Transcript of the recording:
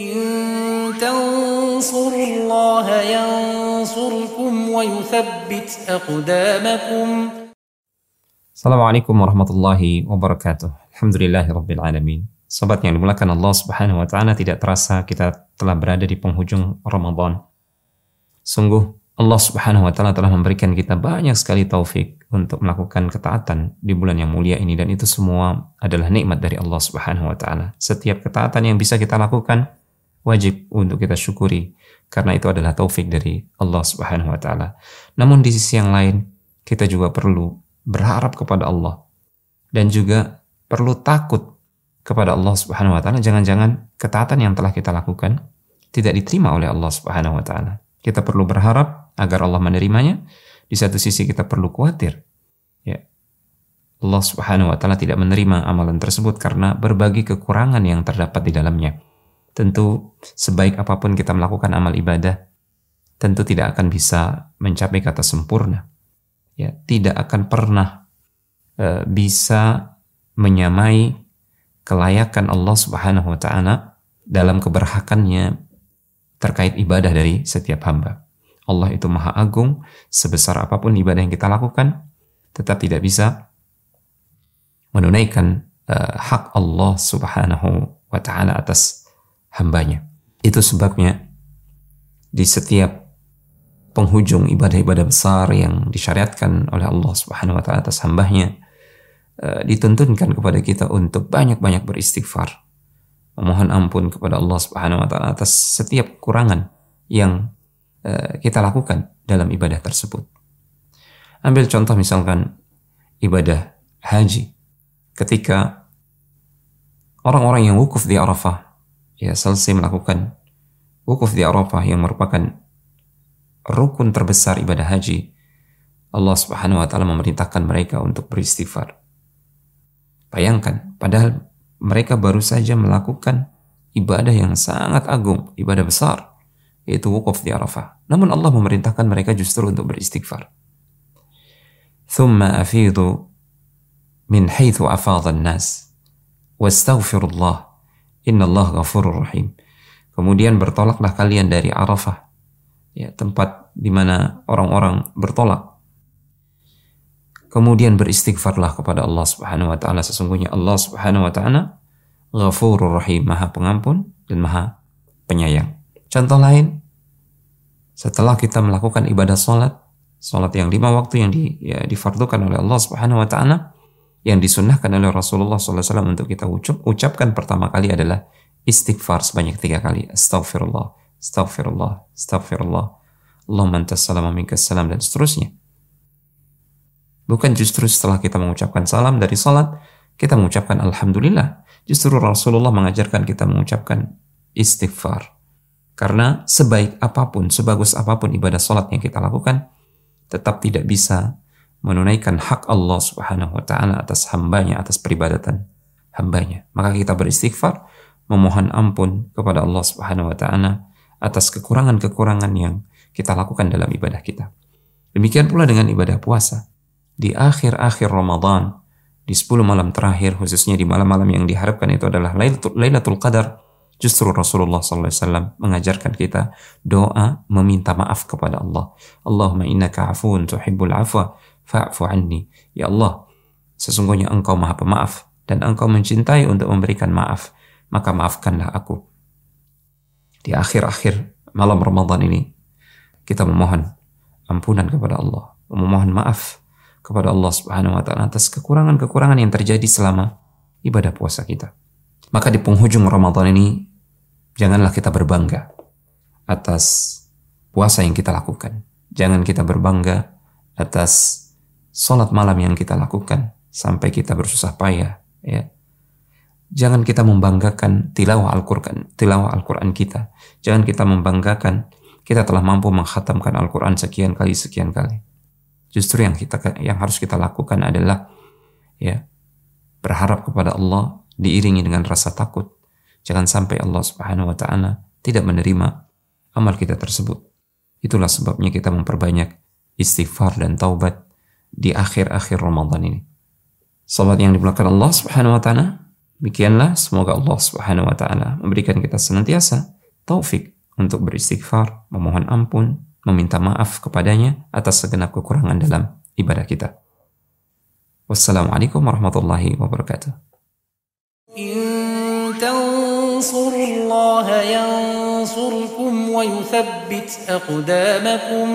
إن تنصروا الله ينصركم ويثبت أقدامكم Assalamualaikum warahmatullahi wabarakatuh. Alhamdulillahirabbil alamin. Sobat yang dimulakan Allah Subhanahu wa taala tidak terasa kita telah berada di penghujung Ramadan. Sungguh Allah Subhanahu wa taala telah memberikan kita banyak sekali taufik untuk melakukan ketaatan di bulan yang mulia ini dan itu semua adalah nikmat dari Allah Subhanahu wa taala. Setiap ketaatan yang bisa kita lakukan wajib untuk kita syukuri karena itu adalah taufik dari Allah Subhanahu wa taala. Namun di sisi yang lain kita juga perlu berharap kepada Allah dan juga perlu takut kepada Allah Subhanahu wa taala jangan-jangan ketaatan yang telah kita lakukan tidak diterima oleh Allah Subhanahu wa taala. Kita perlu berharap agar Allah menerimanya. Di satu sisi kita perlu khawatir ya. Allah Subhanahu wa taala tidak menerima amalan tersebut karena berbagai kekurangan yang terdapat di dalamnya. Tentu sebaik apa pun kita melakukan amal ibadah tentu tidak akan bisa mencapai kata sempurna ya tidak akan pernah e, bisa menyamai kelayakan Allah Subhanahu wa taala dalam keberhakannya terkait ibadah dari setiap hamba. Allah itu maha agung, sebesar apa pun ibadah yang kita lakukan, tetap tidak bisa menunaikan uh, hak Allah Subhanahu wa taala atas hambanya. Itu sebabnya di setiap penghujung ibadah-ibadah besar yang disyariatkan oleh Allah Subhanahu wa taala atas hambanya uh, dituntunkan kepada kita untuk banyak-banyak beristighfar memohon ampun kepada Allah Subhanahu wa taala atas setiap kekurangan yang uh, kita lakukan dalam ibadah tersebut. Ambil contoh misalkan ibadah haji ketika orang-orang yang wukuf di Arafah ya selesai melakukan wukuf di Arafah yang merupakan rukun terbesar ibadah haji, Allah Subhanahu wa taala memerintahkan mereka untuk beristighfar. Bayangkan, padahal mereka baru saja melakukan ibadah yang sangat agung, ibadah besar, yaitu wukuf di Arafah. Namun Allah memerintahkan mereka justru untuk beristighfar. ثم أفيضوا من حيث أفاض الناس واستغفر الله Innallah ghafurur rahim. Kemudian bertolaklah kalian dari Arafah, ya, tempat di mana orang-orang bertolak. Kemudian beristighfarlah kepada Allah Subhanahu wa taala sesungguhnya Allah Subhanahu wa taala ghafurur rahim, Maha Pengampun dan Maha Penyayang. Contoh lain, setelah kita melakukan ibadah salat, salat yang lima waktu yang di, ya, difardukan oleh Allah Subhanahu wa taala, yang disunnahkan oleh Rasulullah SAW untuk kita ucap, ucapkan pertama kali adalah istighfar sebanyak tiga kali. Astaghfirullah, Astaghfirullah, Astaghfirullah. Allahumma antas salam minkas salam dan seterusnya. Bukan justru setelah kita mengucapkan salam dari salat, kita mengucapkan Alhamdulillah. Justru Rasulullah mengajarkan kita mengucapkan istighfar. Karena sebaik apa pun, sebagus apa pun ibadah salat yang kita lakukan, tetap tidak bisa menunaikan hak Allah Subhanahu wa taala atas hambanya, atas peribadatan hambanya. Maka kita beristighfar, memohon ampun kepada Allah Subhanahu wa taala atas kekurangan-kekurangan yang kita lakukan dalam ibadah kita. Demikian pula dengan ibadah puasa. Di akhir-akhir Ramadan, di 10 malam terakhir, khususnya di malam-malam yang diharapkan itu adalah Lailatul Qadar, justru Rasulullah SAW mengajarkan kita doa meminta maaf kepada Allah. Allahumma innaka afuun tuhibbul afwa fa'fu anni. Ya Allah, sesungguhnya engkau maha pemaaf dan engkau mencintai untuk memberikan maaf. Maka maafkanlah aku di akhir-akhir malam Ramadan ini kita memohon ampunan kepada Allah, memohon maaf kepada Allah Subhanahu wa taala atas kekurangan-kekurangan yang terjadi selama ibadah puasa kita. Maka di penghujung Ramadan ini janganlah kita berbangga atas puasa yang kita lakukan. Jangan kita berbangga atas sholat malam yang kita lakukan sampai kita bersusah payah ya Jangan kita membanggakan tilawah Al-Quran, tilawah Al-Quran kita. Jangan kita membanggakan kita telah mampu menghatamkan Al-Quran sekian kali sekian kali. Justru yang kita yang harus kita lakukan adalah ya berharap kepada Allah diiringi dengan rasa takut. Jangan sampai Allah Subhanahu wa taala tidak menerima amal kita tersebut. Itulah sebabnya kita memperbanyak istighfar dan taubat di akhir-akhir Ramadan ini. Sahabat yang dimulakan Allah Subhanahu wa taala, Demikianlah semoga Allah Subhanahu wa taala memberikan kita senantiasa taufik untuk beristighfar, memohon ampun, meminta maaf kepadanya atas segenap kekurangan dalam ibadah kita. Wassalamualaikum warahmatullahi wabarakatuh. إن تنصروا الله ينصركم ويثبت أقدامكم